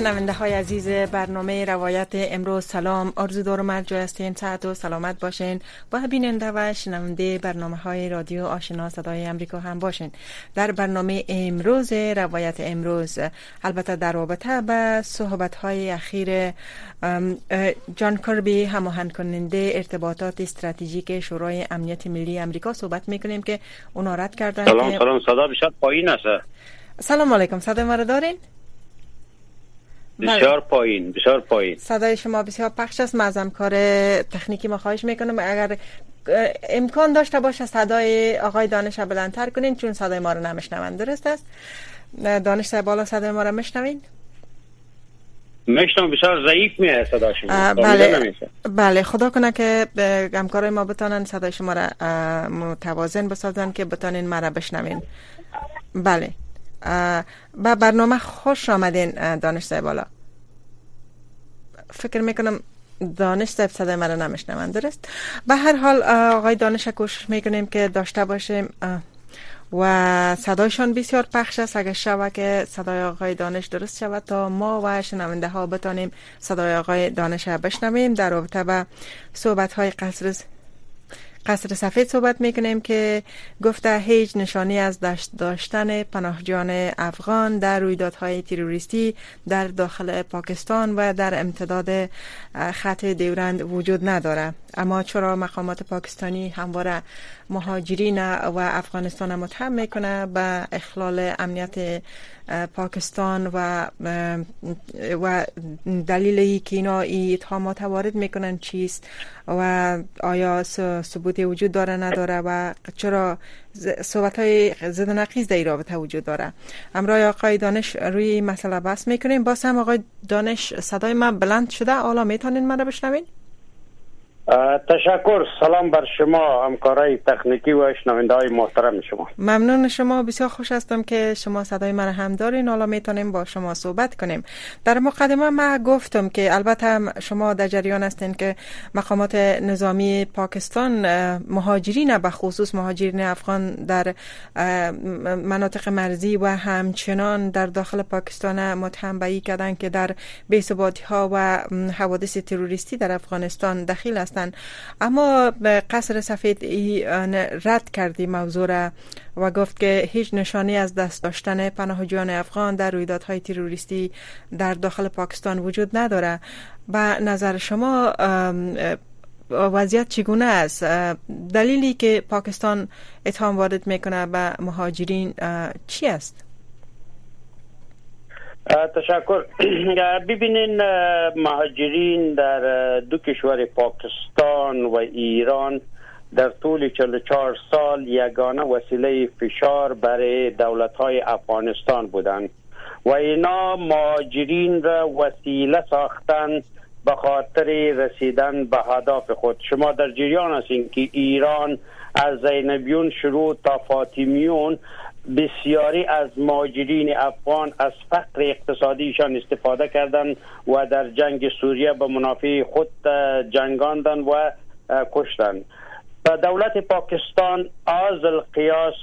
شنونده های عزیز برنامه روایت امروز سلام. آرزو دارم هر جای هستین ساعت و سلامت باشین. و بیننده و شنونده برنامه های رادیو آشنا صدای امریکا هم باشین. در برنامه امروز روایت امروز البته در رابطه به صحبت های اخیر جان کربی هماهنگ کننده ارتباطات استراتژیک شورای امنیت ملی امریکا صحبت می‌کنیم که اونا رد کردن سلام سلام. صدا بشد پایین است. سلام علیکم. صدا ما دارین؟ بسیار پایین بسیار پایین. صدای شما بسیار پخش است. مازم کار تکنیکی ما خواهش می‌کنم. اگر امکان داشته باشه صدای آقای دانش بلندتر کنین چون صدای ما رو نمیشنون درست است؟ دانش بالا صدای ما رو میشنوین میشنم بسیار ضعیف میاد صدا شما. بله. بله خدا کنه که همکارای ما بتانن صدای شما را متوازن بسازن که بتانین مرا بشنوین. بله. با برنامه خوش آمدین دانش بالا فکر می‌کنم دانش صاحب صدای مرا نمیشنون درست؟ به هر حال آقای دانش کوشش می‌کنیم که داشته باشیم و صدایشان بسیار پخش است. اگر شوه که صدای آقای دانش درست شود تا ما و شنونده ها بتانیم صدای آقای دانش بشنویم. در رابطه به صحبت های قصر قصر سفید صحبت می‌کنیم که گفته هیچ نشانی از داشتن پناهجان افغان در رویدادهای تروریستی در داخل پاکستان و در امتداد خط دیورند وجود نداره. اما چرا مقامات پاکستانی همواره مهاجرین و افغانستان متهم می‌کنه به اخلال امنیت پاکستان و و دلیل که اینا ای اتهامات وارد می‌کنن چیست؟ و آیا ثبوتی وجود داره نداره و چرا صحبت های زد نقیز در رابطه وجود داره. امرای آقای دانش روی مسئله بحث می‌کنیم. باز هم آقای دانش صدای من بلند شده. حالا می‌تونین من بشنوین؟ تشکر سلام بر شما همکارای تکنیکی و شنونده های محترم شما. ممنون شما بسیار خوش هستم که شما صدای من هم دارین. حالا می‌تونیم با شما صحبت کنیم. در مقدمه ما گفتم که البته هم شما در جریان هستین که مقامات نظامی پاکستان مهاجرین به خصوص مهاجرین افغان در مناطق مرزی و همچنان در داخل پاکستان متهم به کردن که در بی‌ثباتی ها و حوادث تروریستی در افغانستان دخیل هستند اما قصر سفید رد کردی موضوع را و گفت که هیچ نشانی از دست داشتن پناهجویان افغان در رویدادهای تروریستی در داخل پاکستان وجود نداره. به نظر شما وضعیت چگونه است؟ دلیلی که پاکستان اتهام وارد می‌کنه به مهاجرین چی است؟ تشکر. ببینین مهاجرین در دو کشور پاکستان و ایران در طول 44 سال یگانه وسیله فشار برای دولت های افغانستان بودند و اینا مهاجرین را وسیله ساختن به خاطر رسیدن به هدف خود. شما در جریان هستین که ایران از زینبیون شروع تا فاطمیون بسیاری از ماجرین افغان از فقر اقتصادیشان استفاده کردند و در جنگ سوریه به منافع خود جنگاندن و کشتند. دولت پاکستان آز القیاس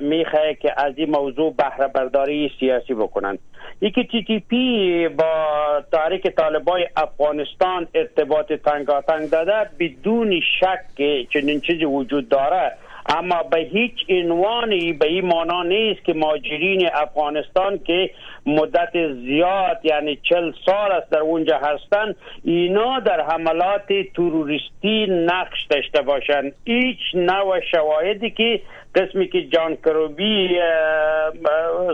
می‌خواه که از این موضوع بهره برداری سیاسی بکنند. یکی تی تی پی با تحریک طالبای افغانستان ارتباط تنگاتنگ داده بدون شک چنین چیزی وجود داره اما به هیچ عنوانی به این مانا نیست که ماجرین افغانستان که مدت زیاد یعنی چل سال است در اونجا هستند اینا در حملات تروریستی نقش داشته باشند هیچ نوع شواهدی که قسمی که جان کربی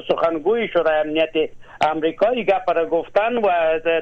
سخنگوی شورای امنیت امریکایی گپ را گفتن و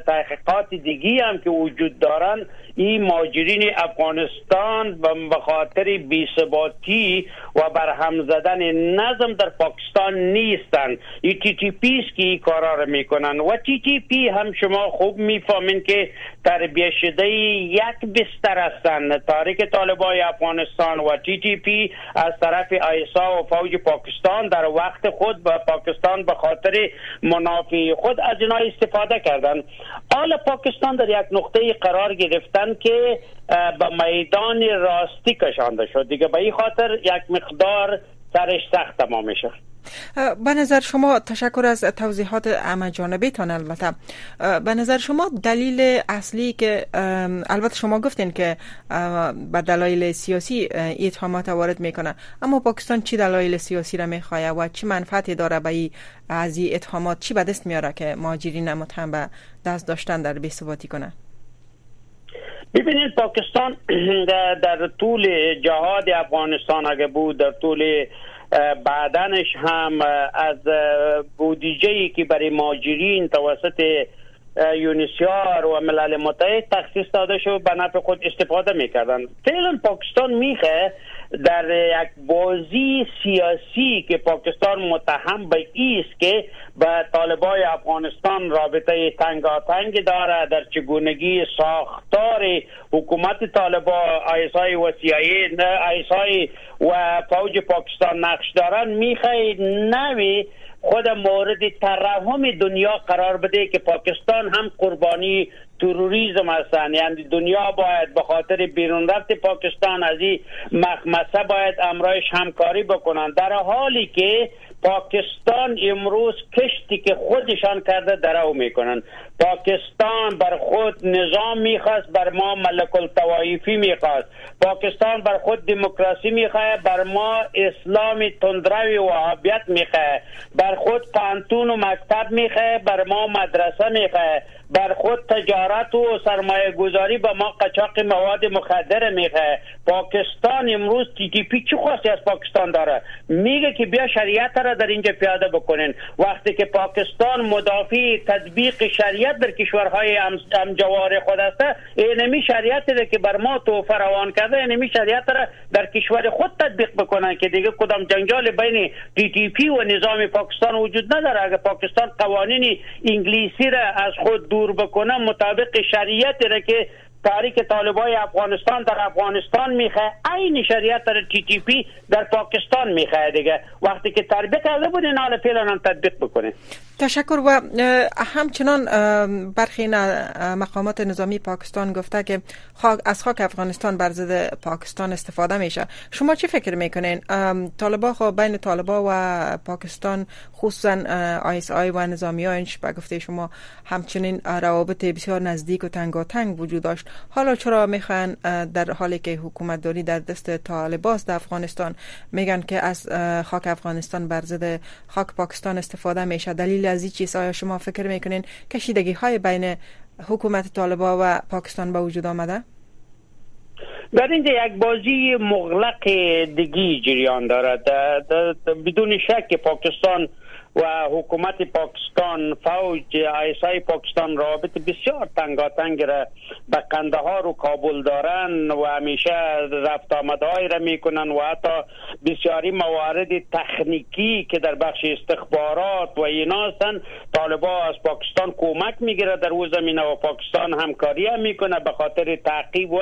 تحقیقات دیگی هم که وجود دارن این ماجرین افغانستان به خاطر بیثباتی و برهم زدن نظم در پاکستان نیستند این تی تی پی است که کارا رو می‌کنن. و تی تی پی هم شما خوب می‌فهمین که تربیه شده یک بستر هستند تحریک طالبای افغانستان و تی تی پی از طرف آی اس آی و فوج پاکستان در وقت خود به پاکستان به خاطر منافع خود از اینا استفاده کردن. حال پاکستان در یک نقطه قرار گرفتن که به میدان راستی کشانده شد. دیگه به این خاطر یک مقدار سرش سخت تمام میشه به نظر شما تشکر از توضیحات همه جانبیتان البته. به نظر شما دلیل اصلی که البته شما گفتین که به دلایل سیاسی اتهامات وارد می‌کنه. اما پاکستان چی دلایل سیاسی را می‌خواه و چی منفعتی داره به از این اتهامات؟ چی به دست میاره که ماجرین متهم به دست داشتن در بیثباتی کنه؟ ببینید پاکستان در طول جهاد افغانستان اگه بود در طول بعدنش هم از بودجه ای که برای ماجرین توسط یونیسیار و ملل متحد تخصیص داده شد به نفع خود استفاده می‌کردن فعلا پاکستان میخه در یک بازی سیاسی که پاکستان متهم به است که به طالبای افغانستان رابطه تنگاتنگ داره در چگونگی ساختار حکومت طالبا آیسای و سیایی آیسای و فوج پاکستان نقش دارن. می‌خوای نوی خود مورد ترحم دنیا قرار بده که پاکستان هم قربانی تروریزم هستند یعنی دنیا باید به خاطر بیرون رفت پاکستان از این مخمسه باید امرایش همکاری بکنند در حالی که پاکستان امروز کشتی که خودشان کرده درو می‌کنن. پاکستان بر خود نظام می‌خواست بر ما ملک التوایفی می‌خواست. پاکستان بر خود دموکراسی می‌خواه بر ما اسلام تندروی وهابیت می‌خواه. بر خود پانتون و مکتب می‌خواه بر ما مدرسه می‌خواه. بر خود تجارت و سرمایه گذاری به ما قچاق مواد مخدر می‌خواه پاکستان امروز تی تی پی چه خواستی از پاکستان داره؟ میگه که بیا شریعت را در اینجا پیاده بکنین. وقتی که پاکستان مدافع تطبیق شریعت در کشورهای همجوار خود است اینمی شریعت ده که بر ما تو فراوان کرده اینمی شریعت را در کشور خود تطبیق بکنن که دیگه کدام جنجال بین تی تی پی و نظام پاکستان وجود نداره. اگر پاکستان قوانین انگلیسی را از خود بکنه مطابق شریعت را که تاریک طالبای افغانستان در افغانستان می‌خواه عین شریعت در تی تی پی در پاکستان می‌خواه دیگه. وقتی که تربیت کرده بود این حال فعلا تطبیق بکنه. تشکر. و همچنان برخی مقامات نظامی پاکستان گفته که خاک از خاک افغانستان بر ضد پاکستان استفاده میشه. شما چی فکر می‌کنین؟ طالبا خب بین طالبا و پاکستان خصوصا آیس آی و نظامی هایش به گفته شما همچنین روابط بسیار نزدیک و تنگاتنگ وجود داشت. حالا چرا می‌خوان در حالی که حکومت داری در دست طالباست در افغانستان میگن که از خاک افغانستان بر ضد خاک پاکستان استفاده میشه دلیل از این چیز آیا شما فکر می‌کنین کشیدگی های بین حکومت طالبا و پاکستان به وجود آمده؟ در اینجا یک بازی مغلق دیگی جریان دارد بدون شک پاکستان و حکومت پاکستان فوج ایسای پاکستان رابط بسیار تنگاتنگ را به قنده ها رو کابل دارن و همیشه رفت آمدهای را می‌کنن و حتی بسیاری موارد تکنیکی که در بخش استخبارات و اینا هستن طالبا از پاکستان کمک می‌گیره در او زمینه و پاکستان همکاری هم می‌کنه به خاطر تعقیب و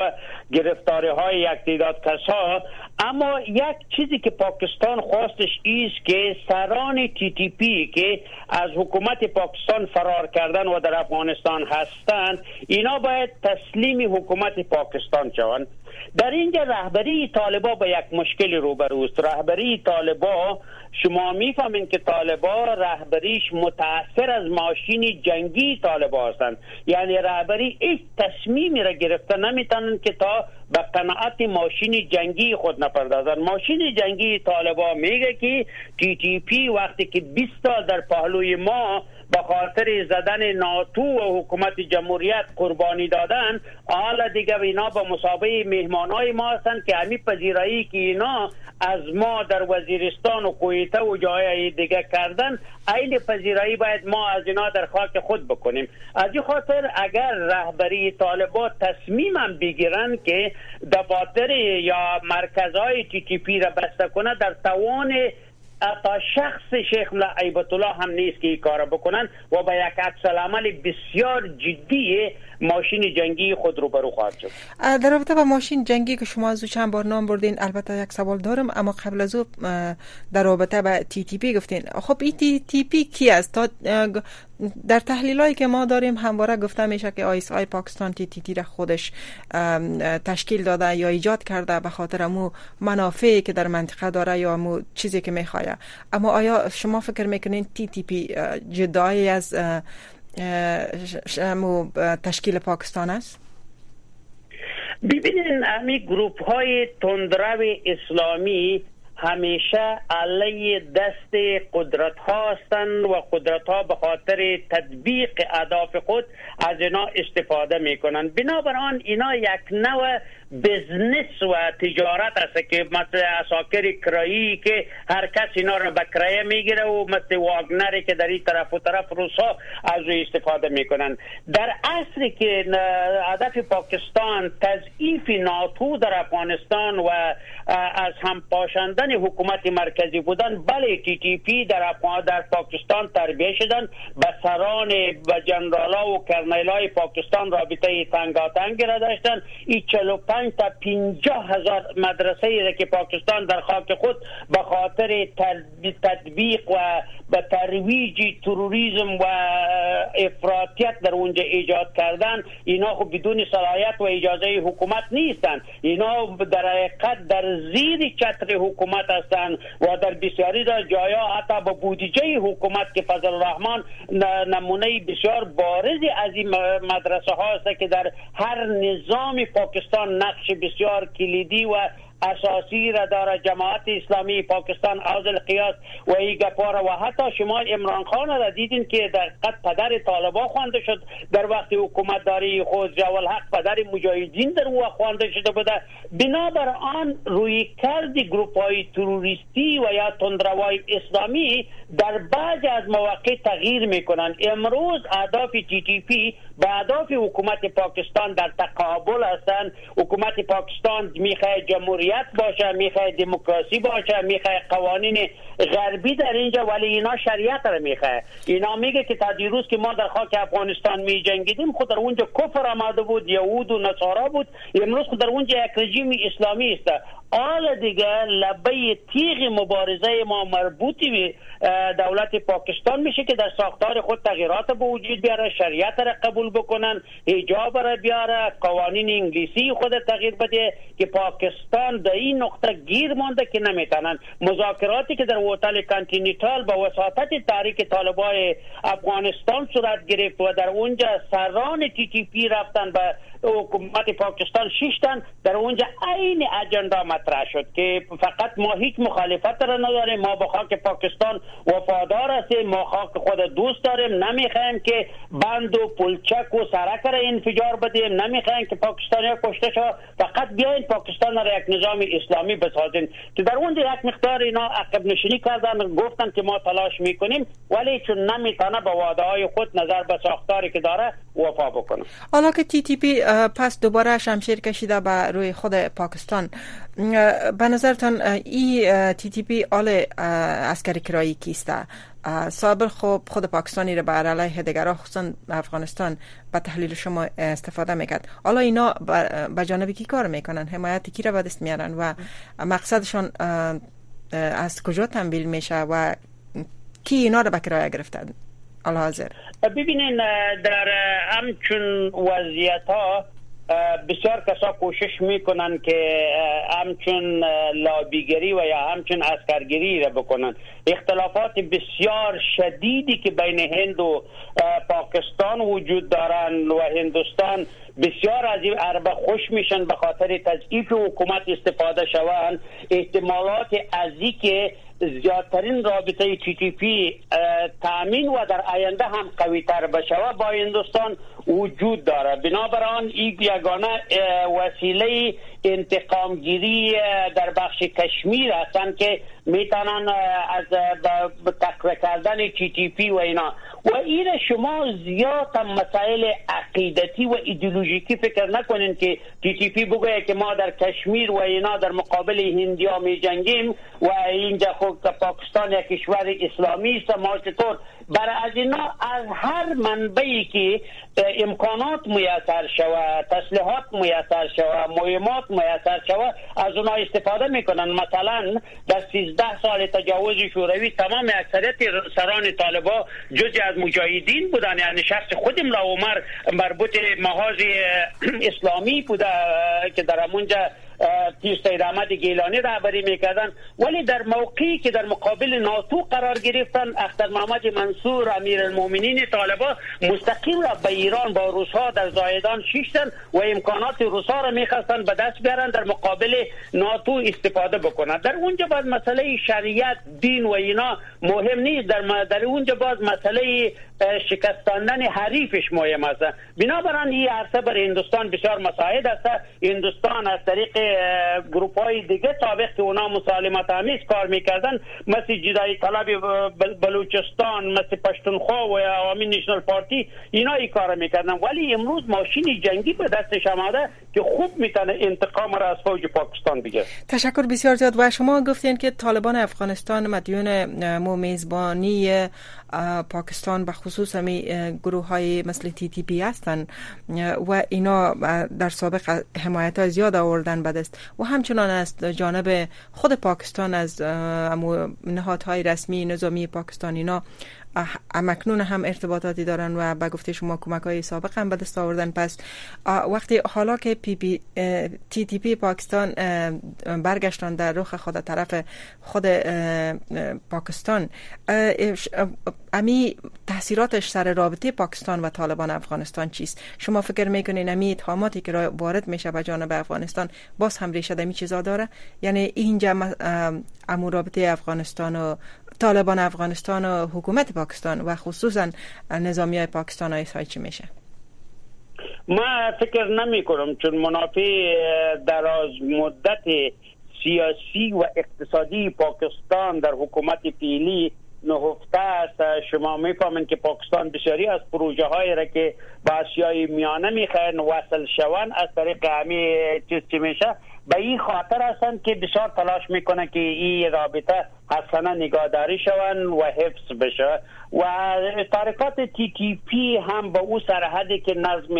گرفتاری های یک تعداد کسا اما یک چیزی که پاکستان خواستش ایست که سران تی تی پی که از حکومت پاکستان فرار کردن و در افغانستان هستند اینا باید تسلیم حکومت پاکستان شوند. در اینجا رهبری طالبا با یک مشکل روبروست رهبری طالبا شما می‌فهمین که طالبا رهبریش متاثر از ماشین جنگی طالبا هستند. یعنی رهبری هیچ تصمیمی را گرفته نمی‌تونن که تا به قناعت ماشین جنگی خود نپردازن ماشین جنگی طالبا میگه که تی تی پی وقتی که 20 سال در پهلوی ما به خاطر زدن ناتو و حکومت جمهوریت قربانی دادن حالا دیگه اینا به مسابقه مهمان های ما هستند که همی پذیرایی که اینا از ما در وزیرستان و کویته و جای دیگه کردن عین پذیرایی باید ما از اینا در خاک خود بکنیم. از این خاطر اگر رهبری طالبان تصمیم هم بگیرن که دفاتر یا مرکزهای تی تی پی را بسته کنه در توان تا شخص شیخ ملا هیبت الله هم نیست که این کار بکنن و با یک عکس بسیار جدی ماشین جنگی خود رو برو خواهد شد. در رابطه با ماشین جنگی که شما از چند بار نام بردین البته یک سوال دارم اما قبل از او در رابطه با تی تی پی گفتین. خب این تی تی پی کی است؟ تا در تحلیل هایی که ما داریم همواره گفته میشه که آی اس آی پاکستان تی تی پی را خودش تشکیل داده یا ایجاد کرده به خاطر امو منافعی که در منطقه داره یا امو چیزی که می‌خواه. اما آیا شما فکر می‌کنین تی تی پی جدایی از تشکیل پاکستان است؟ ببینین همین گروپ های تندرو اسلامی همیشه علیه دست قدرت هستند و قدرت ها به خاطر تطبیق اهداف خود از اینا استفاده می‌کنند بنابراین اینا یک نوع بزنس و تجارت است که مثل اساکر کرایی که هر کس اینا رو به کرایه می‌گیره و مثل واگنری که در این طرف و طرف روسا از او استفاده می‌کنن. در اصلی که هدف پاکستان تضعیف ناتو در افغانستان و از هم پاشندن حکومت مرکزی بودن بله تی تی پی در افغان در پاکستان تربیه شدن به سران و جنرال و کرنیل های پاکستان رابطه تنگاتنگ را داشتن. این 45 تا 50 هزار مدرسه ای که پاکستان در خاک خود به خاطر تطبیق و به ترویج تروریسم و افراطیت در اونجا ایجاد کردن اینا خب بدون صلاحیت و اجازه حکومت نیستند اینا در حقیقت در زیر چتر حکومت هستند و در بسیاری در جایا حتی با بودجه حکومت که فضل الرحمن نمونه بسیار بارزی از این مدرسه هاست که در هر نظام پاکستان نقش بسیار کلیدی و اساسی را داره جماعت اسلامی پاکستان از القیاس و ای گپار و حتی شما امران خان را دیدین که در قد پدر طالبا خوانده شد. در وقت حکومت داری خود جوال حق پدر مجاهدین در او خوانده شده بوده. بنابر آن روی کردی گروپ های تروریستی و یا تندروای اسلامی در بعض از مواقع تغییر می‌کنند. امروز اهداف جی تی پی به اهداف حکومت پاکستان در تقابل هستند حکومت پاکستان می‌خواه جمهوریت باشه می‌خواه دموکراسی باشه می‌خواه قوانین غربی در اینجا ولی اینا شریعت را می‌خواه اینا میگه که تا دیروز که ما در خاک افغانستان می جنگیدیم خود در اونجا کفر آمده بود یهود و نصارا بود. امروز خود در اونجا یک رژیم اسلامی است. حال دیگه لبه تیغ مبارزه ما مربوطی به دولت پاکستان میشه که در ساختار خود تغییرات به وجود بیاره شریعت را قبول بکنن حجاب را بیاره قوانین انگلیسی خود تغییر بده که پاکستان در این نقطه گیر مانده که نمی‌تونن. مذاکراتی که در هتل کانتیننتال با وساطت تحریک طالبای افغانستان صورت گرفت و در اونجا سران تی تی پی رفتن به حکومت پاکستان شیشتن در اونجا عین اجندا مطرح شد که فقط ما هیچ مخالفت را نداریم. ما با خاک پاکستان وفادار هستیم. ما خاک خود دوست داریم. نمی‌خوایم که بند و پلچک و سرک را انفجار بدیم. نمی‌خوایم که پاکستانی کشته شود. فقط بیاین پاکستان را یک نظام اسلامی بسازیم که در اونجا یک مقدار اینا عقب نشینی کردن. گفتن که ما تلاش می‌کنیم ولی چون نمی‌تونه با وعده های خود نظر به ساختاری که داره وفا بکنه. حالا که تی تی پی پس دوباره شمشیر کشیده به روی خود پاکستان. به نظرتان ای تی تی پی حالی عسکر کرایی کیسته؟ سابق خب خود پاکستانی رو بر علیه دیگر خصوصا افغانستان به تحلیل شما استفاده می‌کرد. حالا اینا به جانب کی کار می‌کنن؟ حمایت کی به دست میارن؟ و مقصدشان از کجا تمویل میشه؟ و کی اینا رو به کرایه گرفتن؟ حاضر ببینین در همچون وضعیت ها بسیار کسا کوشش می‌کنن که همچون لابیگری و یا همچون اسکرگیری را بکنن. اختلافات بسیار شدیدی که بین هند و پاکستان وجود دارن و هندوستان بسیار از این عربه خوش میشن به خاطر تضعیف حکومت استفاده شوند. احتمالات از که زیادترین رابطه تی تی پی تامین و در آینده هم قوی تر بشه با هندوستان وجود داره. بنابراین این یگانه وسیله انتقامگیری در بخش کشمیر هستند که می‌تونن از تقویه کردن تی تی پی و اینا. و این شما زیاد مسائل عقیدتی و ایدئولوژیکی فکر نکنین که تی تی پی بگویه که ما در کشمیر و اینا در مقابل هندیا می جنگیم و اینجا خود پاکستان یک کشور اسلامی است. ما چطور برای از اینا از هر منبعی که امکانات میسر شود تسلیحات میسر شود مهمات میسر شود از اونا استفاده می‌کنن. مثلا در 13 سال تجاوز شوروی تمام اکثریت سران طالبا جزی از مجاهدین بودن. یعنی شخص خود املا عمر مربوط محاض اسلامی بوده که در همونجا پیر سید احمد گیلانی رهبری می‌کردن. ولی در موقعی که در مقابل ناتو قرار گرفتن اختر محمد منصور امیر المومنین طالبا مستقیم را به ایران با روسها در زایدان شیشتن و امکانات روسها را می‌خواستن به دست بیارن در مقابل ناتو استفاده بکنن. در اونجا باز مسئله شریعت دین و اینا مهم نیست. در, در اونجا باز مسئله شکستاندن حریفش مهم است. بنابراین این عرصه بر هندوستان بسیار مساعد است. هندوستان از طریق گروپ های دیگه سابق که اونا مسالمت آمیز کار می‌کردن مثل جدای طلب بلوچستان مثل پشتونخوا و عوامی نیشنل پارتی اینا ای کار می‌کردن. ولی امروز ماشین جنگی به دستش آمده. که خوب می‌تونه انتقام را از فوج پاکستان بگیره. تشکر بسیار زیاد. و شما گفتین که طالبان افغانستان مدیون مو میزبانی پاکستان به خصوص همی گروه های مثل تی تی پی هستن و اینا در سابق حمایت های زیاد آوردن به دست و همچنان از جانب خود پاکستان از نهادهای رسمی نظامی پاکستان اینا هم‌اکنون هم ارتباطاتی دارن و به گفته شما کمک های سابق هم به دست آوردن. پس وقتی حالا که پی پی تی تی پی پاکستان برگشتن در رخ خود طرف خود پاکستان امی تاثیراتش سر رابطه پاکستان و طالبان افغانستان چیست؟ شما فکر می‌کنین امی اتهاماتی که وارد میشه به جانب افغانستان باز هم ریشه دمی چیزا داره؟ یعنی اینجا امو رابطه افغانستان و طالبان افغانستان و حکومت پاکستان و خصوصا نظامی های پاکستان های چی میشه؟ ما فکر نمی کنم چون منافع دراز مدت سیاسی و اقتصادی پاکستان در حکومت فعلی نهفته است. شما می‌فهمید که پاکستان بسیاری از پروژه هایی را که با آسیای میانه می‌خواین وصل شوند از طریق همی چیز چی میشه؟ به این خاطر هستند که بسیار تلاش می‌کنه که این رابطه حسنا نگاهداری شوند و حفظ بشه. و تحریکات تی تی پی هم به او سرحدی که نظم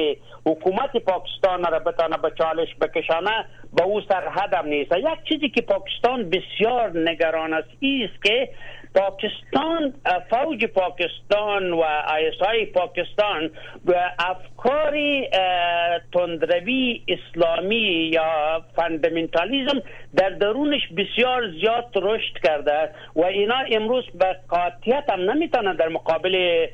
حکومت پاکستان را بتانه به چالش بکشانه به او سرحد هم نیست. یک چیزی که پاکستان بسیار نگران است است که پاکستان فوج پاکستان و آی‌اس‌آی پاکستان به افکاری تندروی اسلامی یا fundamentalism در درونش بسیار زیاد رشد کرده و اینا امروز به قاطعیت هم نمی‌تونن در مقابل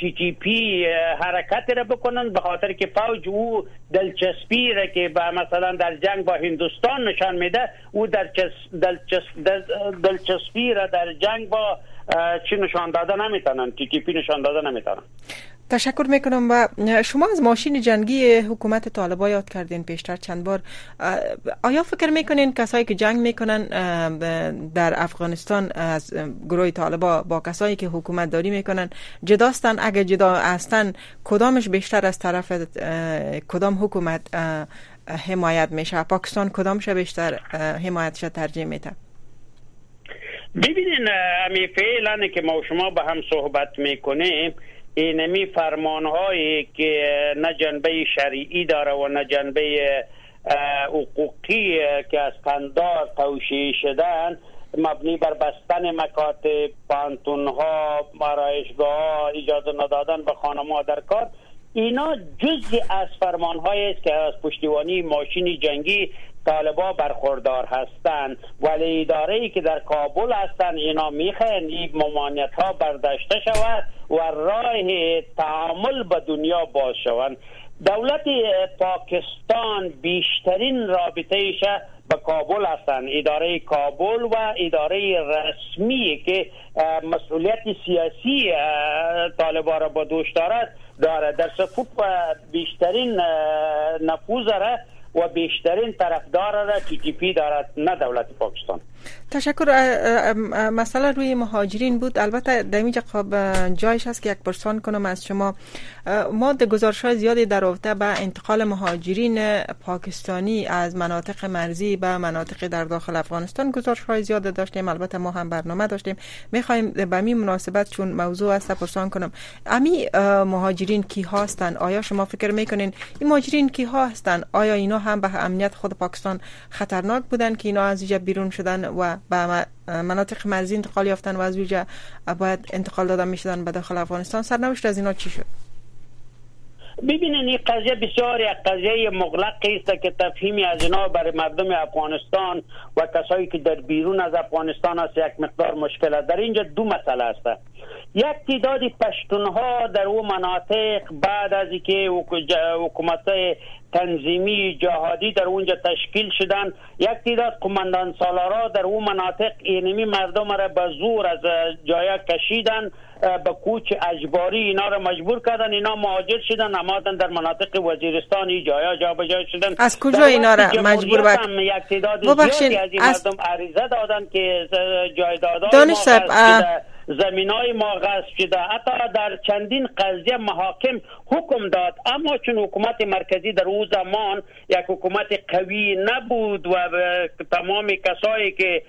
تی تی پی حرکت را بکنن به خاطر که فوج او دلچسپی را که با مثلا در جنگ با هندوستان نشان میده او در دلچسپی را در جنگ با چی نشان داده نمی‌تونن تی تی پی نشان داده نمی‌تونن. تشکر می‌کنم و شما از ماشین جنگی حکومت طالبا یاد کردین پیشتر چند بار. آیا فکر می‌کنین کسایی که جنگ می‌کنن در افغانستان از گروه طالبا با کسایی که حکومت داری می‌کنن جداستن؟ اگر جدا هستن کدامش بیشتر از طرف کدام حکومت حمایت میشه؟ پاکستان کدامش بیشتر حمایتش ترجیح میده؟ ببینین امی فعلا که ما شما با هم صحبت می‌کنیم اینمی فرمان هایی که نه جنبه شرعی داره و نه جنبه حقوقی که از قندار توشیه شدن مبنی بر بستن مکاتب پانتون ها مرایشگاه اجازه ندادن به خانم در کار. اینا جزی از فرمان است که از پشتیبانی ماشین جنگی طالبا برخوردار هستند ولی اداره ای که در کابل هستند اینا می‌خواین این ممانعت ها برداشته شود. و راه تعامل به دنیا باز شوند دولت پاکستان بیشترین رابطه به کابل هستند. اداره کابل و اداره رسمی که مسئولیت سیاسی طالبان را با دوش دارد در صفوف بیشترین نفوذ و بیشترین طرفدار را تی پی دارد نه دولت پاکستان. تشکر مسئله روی مهاجرین بود. البته در اینجا خب جایش هست که یک پرسان کنم از شما. ما در گزارش های زیادی در رابطه به انتقال مهاجرین پاکستانی از مناطق مرزی به مناطق در داخل افغانستان گزارش های زیاد داشتیم. البته ما هم برنامه داشتیم. می‌خوایم به می مناسبت چون موضوع است پرسان کنم. امی مهاجرین کی هستند آیا شما فکر می‌کنین این مهاجرین کی هستند آیا اینا هم به امنیت خود پاکستان خطرناک بودن که اینا از اینجا بیرون شدن؟ و به مناطق مرزی انتقال یافتن و از اینجا باید انتقال دادن می‌شدن به داخل افغانستان. سرنوشت از اینا چی شد؟ ببینید این قضیه بسیار یک قضیه مغلقی است که تفهیمی از اینا برای مردم افغانستان و کسایی که در بیرون از افغانستان است یک مقدار مشکل است. در اینجا دو مسئله است. یک تعداد پشتونها در او مناطق بعد از اینکه حکومت تنظیمی جهادی در اونجا تشکیل شدن. یک تعداد قماندان سالارا در اون مناطق اینمی مردم را به زور از جای کشیدن. به کوچ اجباری اینا را مجبور کردن اینا مهاجر شدن نمادن در مناطق وزیرستان ای جایا جا به جای شدن. از کجا اینا را مجبور بک یک تعداد از این مردم عریضه دادن که جای دادن زمین های ما غصب شده. حتی در چندین قضیه محاکم حکم داد اما چون حکومت مرکزی در او زمان یک حکومت قوی نبود و تمام کسایی که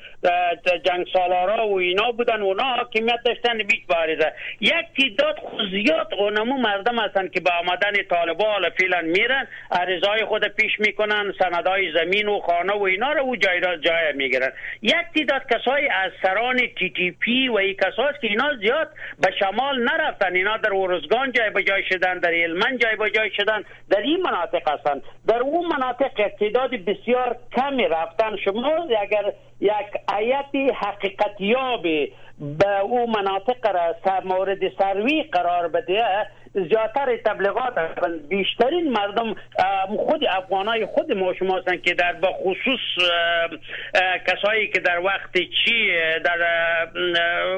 جنگ سالارا و اینا بودن اونا حاکمیت داشتن بیچ بارزه یک تعداد زیاد اونمو مردم هستن که به آمدن طالبان فعلا میرن عرضای خود پیش می‌کنن سندای زمین و خانه و اینا رو او جای جای می‌گیرن. یک تعداد کسای از سران تی تی پی و ای کساست که اینا زیاد به شمال نرفتن. اینا در ورزگان جای به جای شدن در علمن جای به جای شدن. در این مناطق هستن در اون مناطق تعداد بسیار کمی رفتن. شما اگر یک آیت حقیقتیاب به او مناطق را مورد سروی قرار بده زیادتر تبلیغات بیشترین مردم خود افغانای خود ما شما هستند که در با خصوص کسایی که در وقت چی در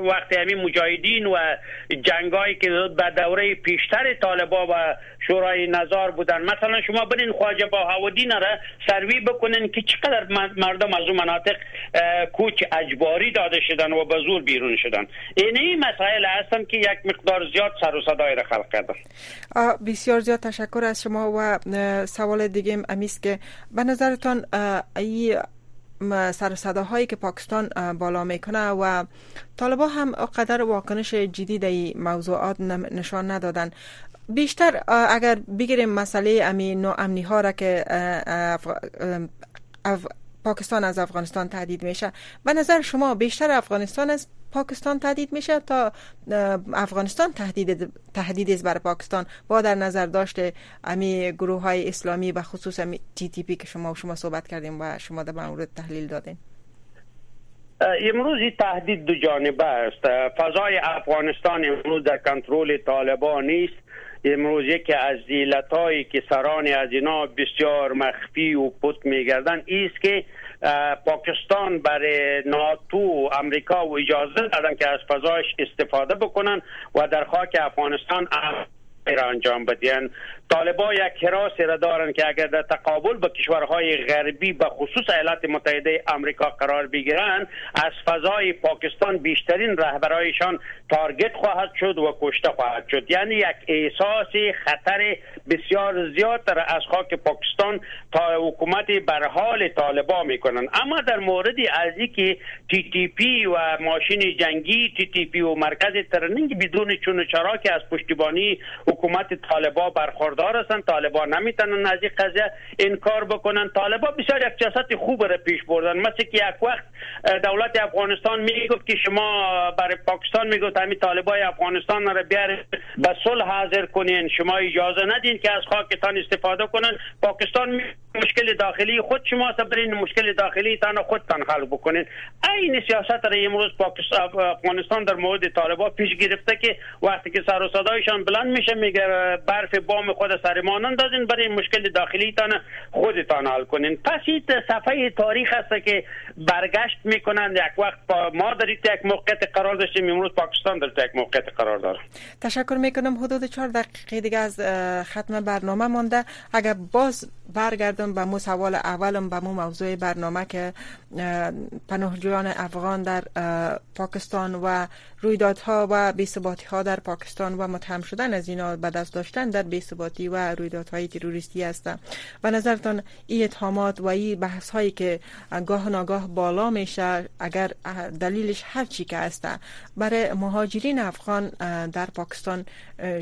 وقت همین مجاهدین و جنگایی که به دوره پیشتر طالبا و شورای نظار بودن. مثلا شما برین خواجه با هودین را سروی بکنین که چقدر مردم از اون مناطق کوچ اجباری داده شدن و به زور بیرون شدن. این این مسائل هستن که یک مقدار زیاد سر و صدای را خلق کردن بسیار زیاد تشکر از شما و سوال دیگه امیست که به نظرتان ای سر صداهایی که پاکستان بالا می‌کنه و طالبا هم قدر واکنش جدی در موضوعات نشان ندادن. بیشتر اگر بگیریم مسئله امین و امنی ها را که پاکستان از افغانستان تهدید میشه. به نظر شما بیشتر افغانستان از پاکستان تهدید میشه تا افغانستان تهدید تهدید است بر پاکستان؟ با در نظر داشته امی گروه های اسلامی و خصوص تی تی پی که شما و شما صحبت کردیم و شما در مورد تحلیل دادین. امروز این تهدید دو جانبه است. فضای افغانستان امروز در کنترل طالبان نیست. امروز یکی از هایی که سران از اینا بسیار مخفی و پت میگردن ایست که پاکستان برای ناتو امریکا و اجازه دادن که از فضایش استفاده بکنن و در خاک افغانستان انجام بدین. طالبا یک حراسی را دارن که اگر در تقابل با کشورهای غربی به خصوص ایالات متحده آمریکا قرار بگیرند از فضای پاکستان بیشترین رهبرایشان target خواهد شد و کشته خواهد شد. یعنی یک احساس خطر بسیار زیاد را از خاک پاکستان تا حکومت بر حال طالبا می‌کنن اما در موردی از اینکه تی تی پی و ماشین جنگی تی تی پی و مرکز training بدون چون چرا که از پشتیبانی حکومت طالبا برخوردار هستند طالبان نمی‌تونن از این قضیه انکار بکنن. طالبا بسیار یک جسد خوب را پیش بردن. مثل که یک وقت دولت افغانستان می‌گفت که شما برای پاکستان می‌گفت همین طالبای افغانستان را بیار به صلح حاضر کنین. شما اجازه ندین که از خاکتان استفاده کنن. پاکستان مشکل داخلی خود شما برین مشکل داخلی تان خودتان حل بکنین. این سیاست را امروز پاکستان در مورد طالبان پیش گرفته که وقتی که سر و صدایشان بلند میشه میگه برف بام خود سرمان اندازین برای مشکل داخلی تان خودتان حل کنین. پس این صفحه تاریخ است که برگشت می‌کنن یک وقت ما در یک موقعیت قرار داشتیم. امروز پاکستان در یک موقعیت قرار داره تشکر می‌کنم. حدود چهار دقیقه دیگه از ختم برنامه مانده. اگر باز برگردم به مو سوال اولم به مو موضوع برنامه که پناهجویان افغان در پاکستان و رویدادها و بیثباتی ها در پاکستان و متهم شدن از اینا به دست داشتن در بیثباتی و رویدادهای تروریستی هستند. و نظرتان این اتهامات و این بحث هایی که گاه ناگاه بالا میشه اگر دلیلش هر چی که هست برای مهاجرین افغان در پاکستان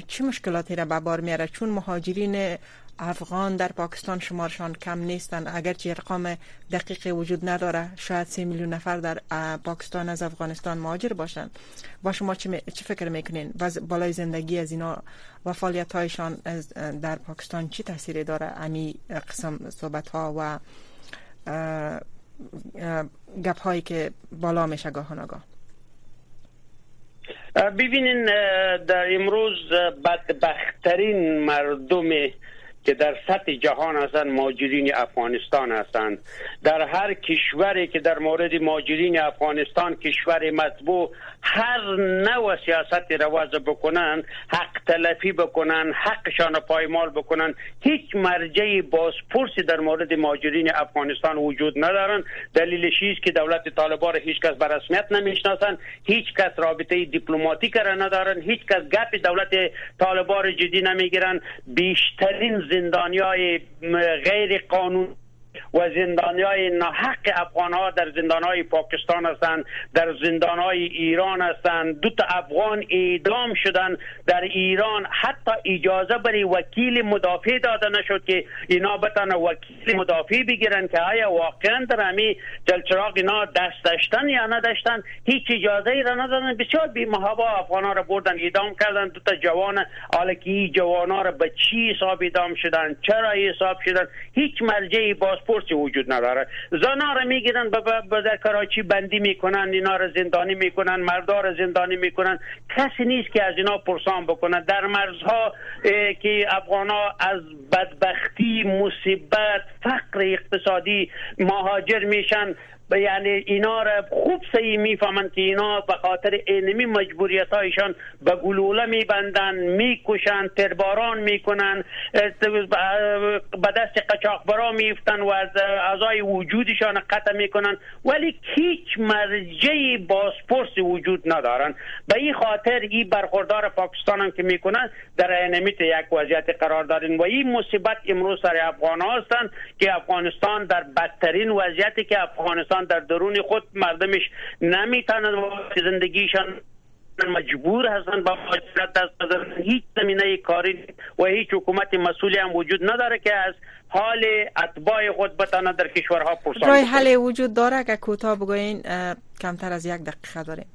چه مشکلاتی را به بار میاره؟ چون مهاجرین افغان در پاکستان شمارشان کم نیستند. اگرچه ارقام دقیقی وجود نداره شاید سی میلیون نفر در پاکستان از افغانستان مهاجر باشند. با شما چه, فکر می‌کنین؟ و بالای زندگی از اینا و فعالیت هایشان در پاکستان چی تاثیری داره؟ امی قسم صحبت ها و گپ هایی که بالا میشه گاه نگاه ببینین در امروز بدبختترین مردم که در سطح جهان هستند ماجرین افغانستان هستند. در هر کشوری که در مورد ماجرین افغانستان کشور مطبوع هر نوع سیاست را وضع بکنن حق تلفی بکنن حقشان پایمال بکنن هیچ مرجع بازپرسی در مورد ماجرین افغانستان وجود ندارن. دلیلش است که دولت طالبان را هیچ کس به رسمیت نمی‌شناسن هیچ کس رابطه دیپلماتیک را ندارن هیچ کس گپ دولت طالبان را جدی نمی‌گیرن. بیشترین زندانیای غیر قانون و زندانی های نحق افغان ها در زندان های پاکستان هستند در زندان های ایران هستند. دو تا افغان اعدام شدن در ایران. حتی اجازه برای وکیل مدافع داده نشد که اینا بتن وکیل مدافع بگیرن که آیا واقعا در همی جلچراغ اینا دست داشتن یا نداشتن. هیچ اجازه ای را ندادن. بسیار بی محبا افغان ها را بردن اعدام کردن. دو تا جوان حالا جوان ها را به چی حساب اعدام شدن؟ چرا حساب شدن؟ هیچ مرجعی باز پاسپورتی وجود نداره. زنا را می‌گیرن به در کراچی بندی می‌کنن اینا را زندانی می‌کنن مردا را زندانی می‌کنن. کسی نیست که از اینا پرسان بکنن در مرزها که افغان ها از بدبختی مصیبت فقر اقتصادی مهاجر میشن. یعنی اینا را خوب صحیح می‌فهمند که اینا به خاطر اینمی مجبوریت هایشان به گلوله میبندن می‌کشن ترباران می‌کنن به دست قچاقبرا میفتن و از اعضای وجودشان قطع می‌کنن ولی هیچ مرجع بازپرس وجود ندارن به این خاطر این برخوردار پاکستان هم که می‌کنن در اینمیت یک وضعیت قرار دارین. و این مصیبت امروز سر افغان هستند که افغانستان در بدترین وضعیتی که افغانستان در درون خود مردمش نمی‌تونن زندگیشان مجبور هستن با مهاجرت دست بزنن هیچ زمینه کاری و هیچ حکومت مسئولی هم وجود نداره که از حال اتباع خود بتانه در کشورها پرسان رای حل وجود داره که کوتاه بگوین کمتر از یک دقیقه داریم.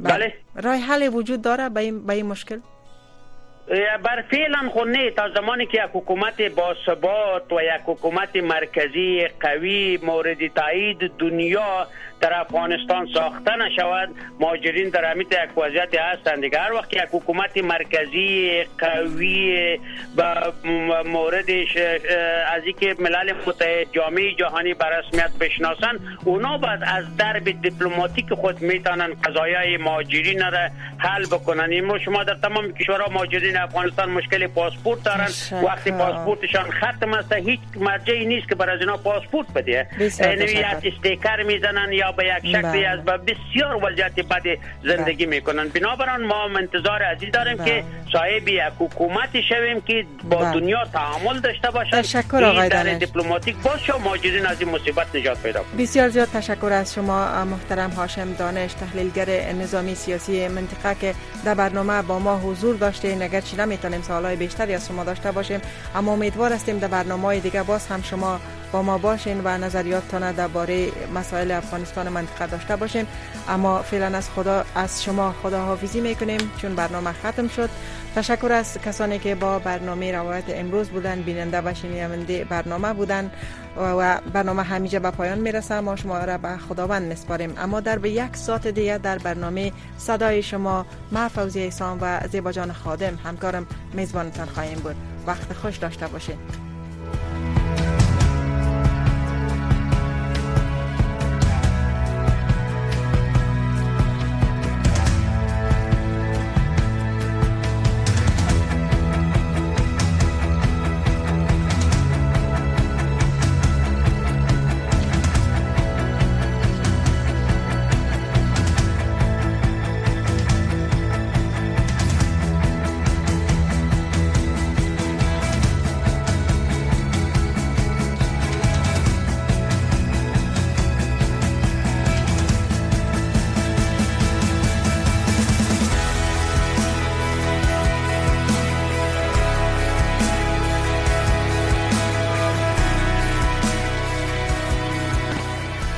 بله. رای حل وجود داره به این مشکل؟ بر فعلا خو نه تا زمانی که یک حکومت با ثبات و یک حکومت مرکزی قوی مورد تایید دنیا در افغانستان ساخته نشود ماجرین در امیت یک وضعیت هستند دیگه. هر وقت یک حکومت مرکزی قوی با موردش از اینکه ملل متحد جامعه جهانی به رسمیت بشناسن اونا بعد از درب دیپلماتیک خود می‌تونن قضایای ماجرین را حل بکنن. این شما در تمام کشورها ماجرین افغانستان مشکل پاسپورت دارن. وقتی پاسپورتشان ختم است هیچ مرجعی نیست که برای از اینا پاسپورت بده. یعنی استیکر می‌زنن یا به یک شکلی از بسیار وضعیت بد زندگی می‌کنن بنابراین ما انتظار عزیز داریم که صاحب یک حکومتی شویم که با بله. دنیا تعامل داشته باشد. تشکر آقای در دیپلماتیک باشه و ماجرین از این مصیبت نجات پیدا کنند بسیار زیاد تشکر از شما محترم هاشم دانش تحلیلگر نظامی سیاسی منطقه که در برنامه با ما حضور داشته نگرچه نمی‌تونیم سوالای بیشتری از شما داشته باشیم اما امیدوار هستیم در برنامه دیگه باز هم شما با ما باشین و نظریاتتان درباره مسائل افغانستان منطقه داشته باشین. اما فعلا از خدا از شما خدا حافظی می‌کنیم چون برنامه ختم شد. تشکر از کسانی که با برنامه روایت امروز بودن بیننده و شنونده برنامه بودن و برنامه همیشه به پایان می‌رسه ما شما را به خداوند میسپاریم. اما در به یک ساعت دیگه در برنامه صدای شما ما فوزی ایسان و زیبا جان خادم همکارم میزبانتان خواهیم بود. وقت خوش داشته باشید